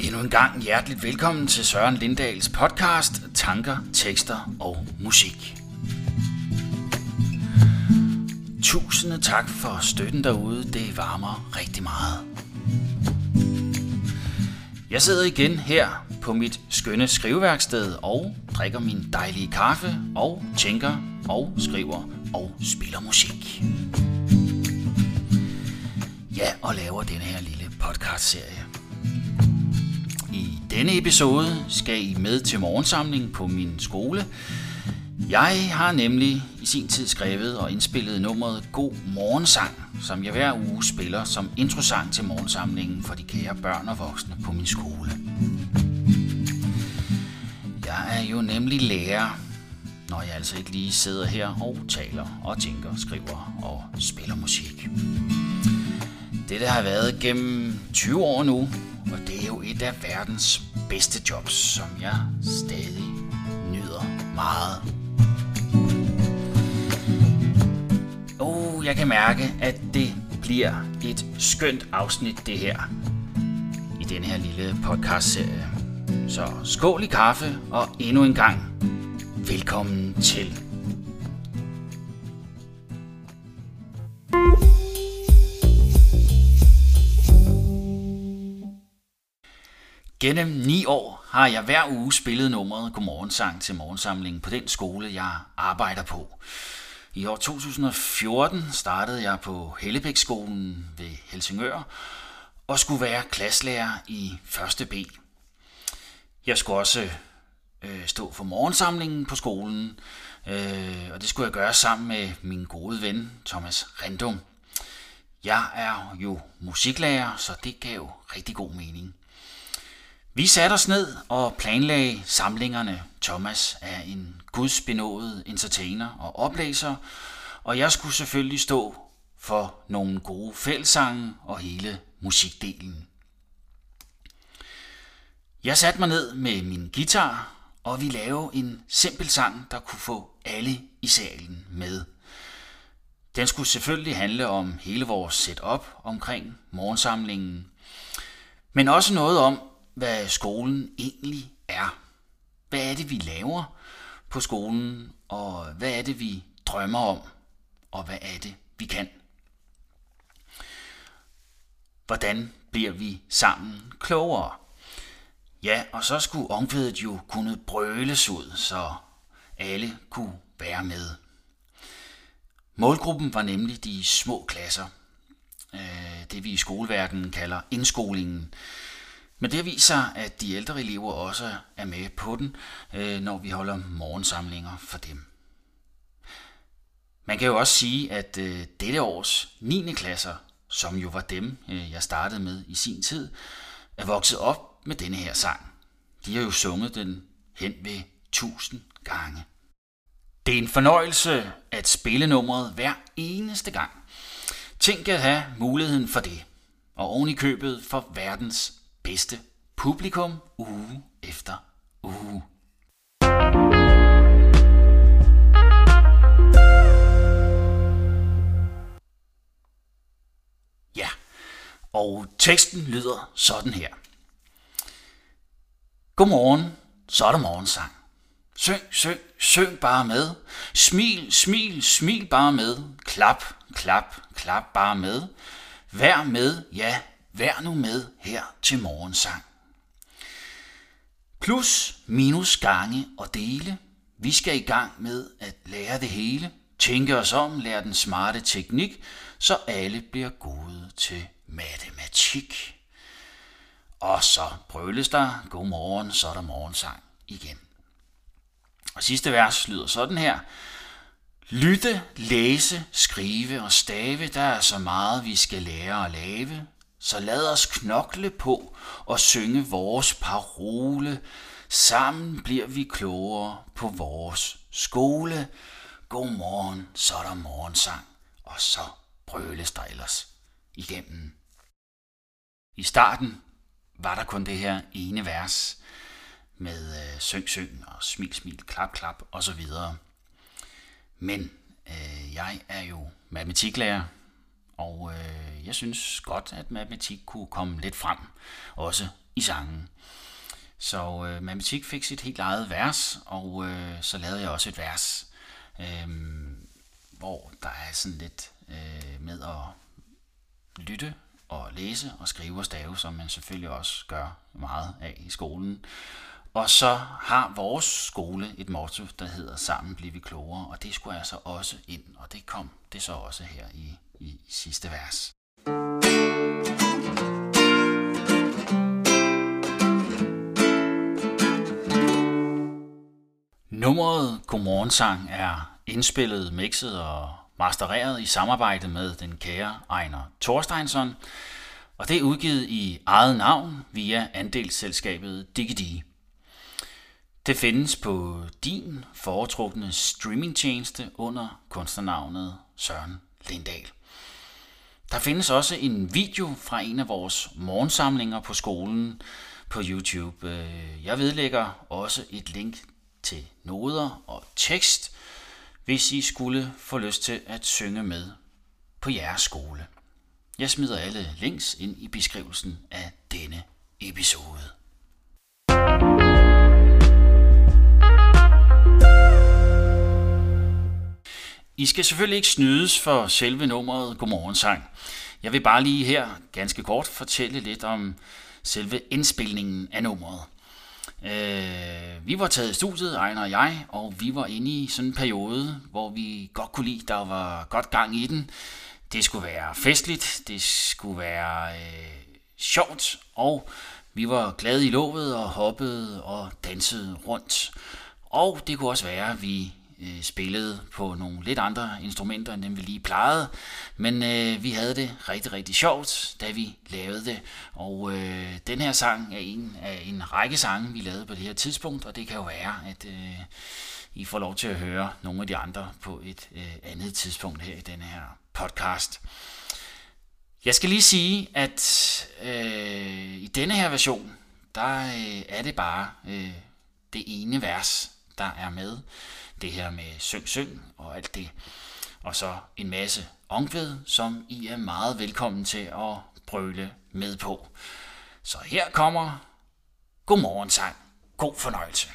Endnu en gang hjerteligt velkommen til Søren Lindals podcast Tanker, Tekster og Musik. Tusinde tak for støtten derude. Det varmer rigtig meget. Jeg sidder igen her på mit skønne skriveværksted og drikker min dejlige kaffe og tænker og skriver og spiller musik. Ja, og laver denne her lille podcast-serie. I denne episode skal I med til morgensamling på min skole. Jeg har nemlig i sin tid skrevet og indspillet nummeret God Morgensang, som jeg hver uge spiller som introsang til morgensamlingen for de kære børn og voksne på min skole. Jeg er jo nemlig lærer, når jeg altså ikke lige sidder her og taler og tænker, skriver og spiller musik. Det der har været gennem 20 år nu, og det er jo et af verdens bedste jobs, som jeg stadig nyder meget. Oh, jeg kan mærke, at det bliver et skønt afsnit det her i den her lille podcast-serie. Så skål i kaffe, og endnu en gang velkommen til. Gennem ni år har jeg hver uge spillet nummeret Godmorgensang til morgensamlingen på den skole, jeg arbejder på. I år 2014 startede jeg på Hellebækskolen ved Helsingør og skulle være klasselærer i 1. B. Jeg skulle også øh, stå for morgensamlingen på skolen, øh, og det skulle jeg gøre sammen med min gode ven Thomas Rendum. Jeg er jo musiklærer, så det gav rigtig god mening. Vi satte os ned og planlagde samlingerne. Thomas er en gudsbenået entertainer og oplæser, og jeg skulle selvfølgelig stå for nogle gode fællsange og hele musikdelen. Jeg satte mig ned med min guitar, og vi lavede en simpel sang, der kunne få alle i salen med. Den skulle selvfølgelig handle om hele vores setup omkring morgensamlingen, men også noget om, hvad skolen egentlig er. Hvad er det, vi laver på skolen, og hvad er det, vi drømmer om, og hvad er det, vi kan. Hvordan bliver vi sammen klogere? Ja, og så skulle omkvædet jo kunne brøles ud, så alle kunne være med. Målgruppen var nemlig de små klasser. Øh, det vi i skoleverdenen kalder indskolingen. Men det viser, at de ældre elever også er med på den, øh, når vi holder morgensamlinger for dem. Man kan jo også sige, at øh, dette års 9. klasser, som jo var dem, øh, jeg startede med i sin tid, er vokset op med denne her sang. De har jo sunget den hen ved tusind gange. Det er en fornøjelse at spille nummeret hver eneste gang. Tænk at have muligheden for det, og oven i købet for verdens bedste publikum uge efter uge. Ja, og teksten lyder sådan her. Godmorgen, så er der morgensang. Syng, syng, syng bare med. Smil, smil, smil bare med. Klap, klap, klap bare med. Vær med, ja, vær nu med her til morgensang. Plus, minus, gange og dele. Vi skal i gang med at lære det hele. Tænke os om, lære den smarte teknik, så alle bliver gode til matematik. Og så brøles der, god morgen, så er der morgensang igen. Og sidste vers lyder sådan her. Lytte, læse, skrive og stave, der er så meget, vi skal lære at lave. Så lad os knokle på og synge vores parole. Sammen bliver vi klogere på vores skole. God morgen, så er der morgensang, og så brøles der ellers igennem. I starten var der kun det her ene vers med øh, syng, syng og smil, smil, klap, klap og så videre. Men øh, jeg er jo matematiklærer, og øh, jeg synes godt, at matematik kunne komme lidt frem, også i sangen. Så øh, matematik fik sit helt eget vers, og øh, så lavede jeg også et vers, øh, hvor der er sådan lidt øh, med at lytte og læse og skrive og stave, som man selvfølgelig også gør meget af i skolen. Og så har vores skole et motto, der hedder Sammen bliver vi klogere, og det skulle jeg så også ind, og det kom det så også her i, i sidste vers. Nummeret Godmorgensang er indspillet, mixet og mastereret i samarbejde med den kære Ejner Thorsteinsson, og det er udgivet i eget navn via andelsselskabet Digidi. Det findes på din foretrukne streamingtjeneste under kunstnernavnet Søren Lindahl. Der findes også en video fra en af vores morgensamlinger på skolen på YouTube. Øh, jeg vedlægger også et link til noder og tekst, hvis I skulle få lyst til at synge med på jeres skole. Jeg smider alle links ind i beskrivelsen af denne episode. I skal selvfølgelig ikke snydes for selve nummeret Godmorgensang. Jeg vil bare lige her ganske kort fortælle lidt om selve indspilningen af nummeret. Øh, vi var taget i studiet, Ejner og jeg, og vi var inde i sådan en periode, hvor vi godt kunne lide, der var godt gang i den. Det skulle være festligt, det skulle være øh, sjovt, og vi var glade i lovet og hoppede og dansede rundt. Og det kunne også være, at vi øh, spillede på nogle lidt andre instrumenter, end dem vi lige plejede. Men øh, vi havde det rigtig, rigtig sjovt, da vi lavede det. Og øh, den her sang er en af en række sange, vi lavede på det her tidspunkt, og det kan jo være, at øh, I får lov til at høre nogle af de andre på et øh, andet tidspunkt her i den her podcast. Jeg skal lige sige, at øh, i denne her version, der øh, er det bare øh, det ene vers, der er med det her med syng, syng og alt det. Og så en masse omkvæd, som I er meget velkommen til at brøle med på. Så her kommer Godmorgen sang. God fornøjelse.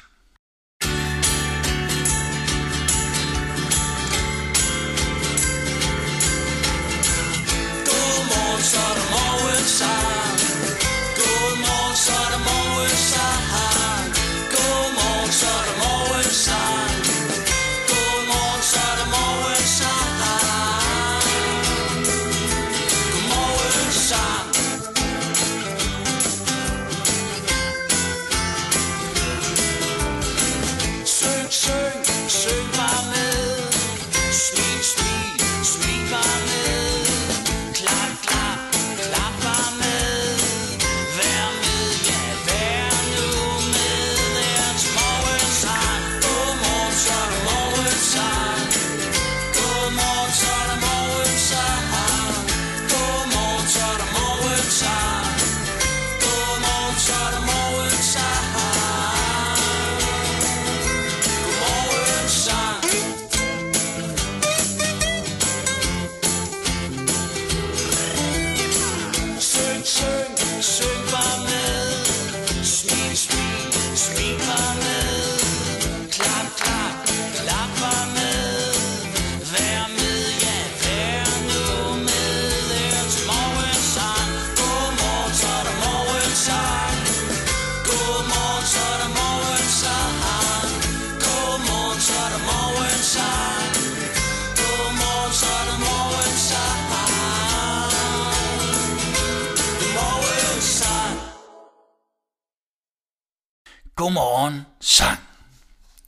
Godmorgen sang.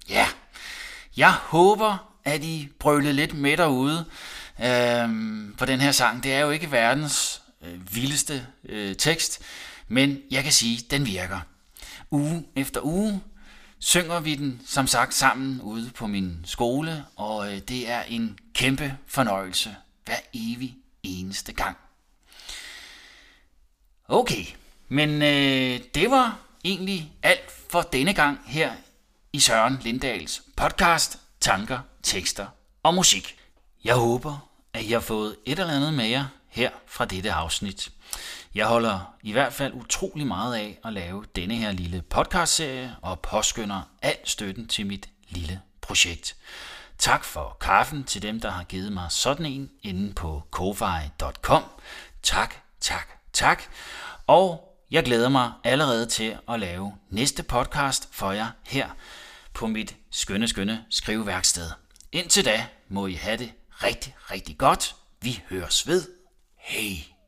Ja, jeg håber, at I brølede lidt med derude øhm, på den her sang. Det er jo ikke verdens øh, vildeste øh, tekst, men jeg kan sige, at den virker. Uge efter uge synger vi den som sagt sammen ude på min skole, og øh, det er en kæmpe fornøjelse hver evig eneste gang. Okay, men øh, det var egentlig alt for denne gang her i Søren Lindals podcast Tanker, Tekster og Musik. Jeg håber, at I har fået et eller andet med jer her fra dette afsnit. Jeg holder i hvert fald utrolig meget af at lave denne her lille podcastserie og påskynder al støtten til mit lille projekt. Tak for kaffen til dem, der har givet mig sådan en inde på kofi.com. Tak, tak, tak. Og jeg glæder mig allerede til at lave næste podcast for jer her på mit skønne, skønne skriveværksted. Indtil da må I have det rigtig, rigtig godt. Vi høres ved. Hej.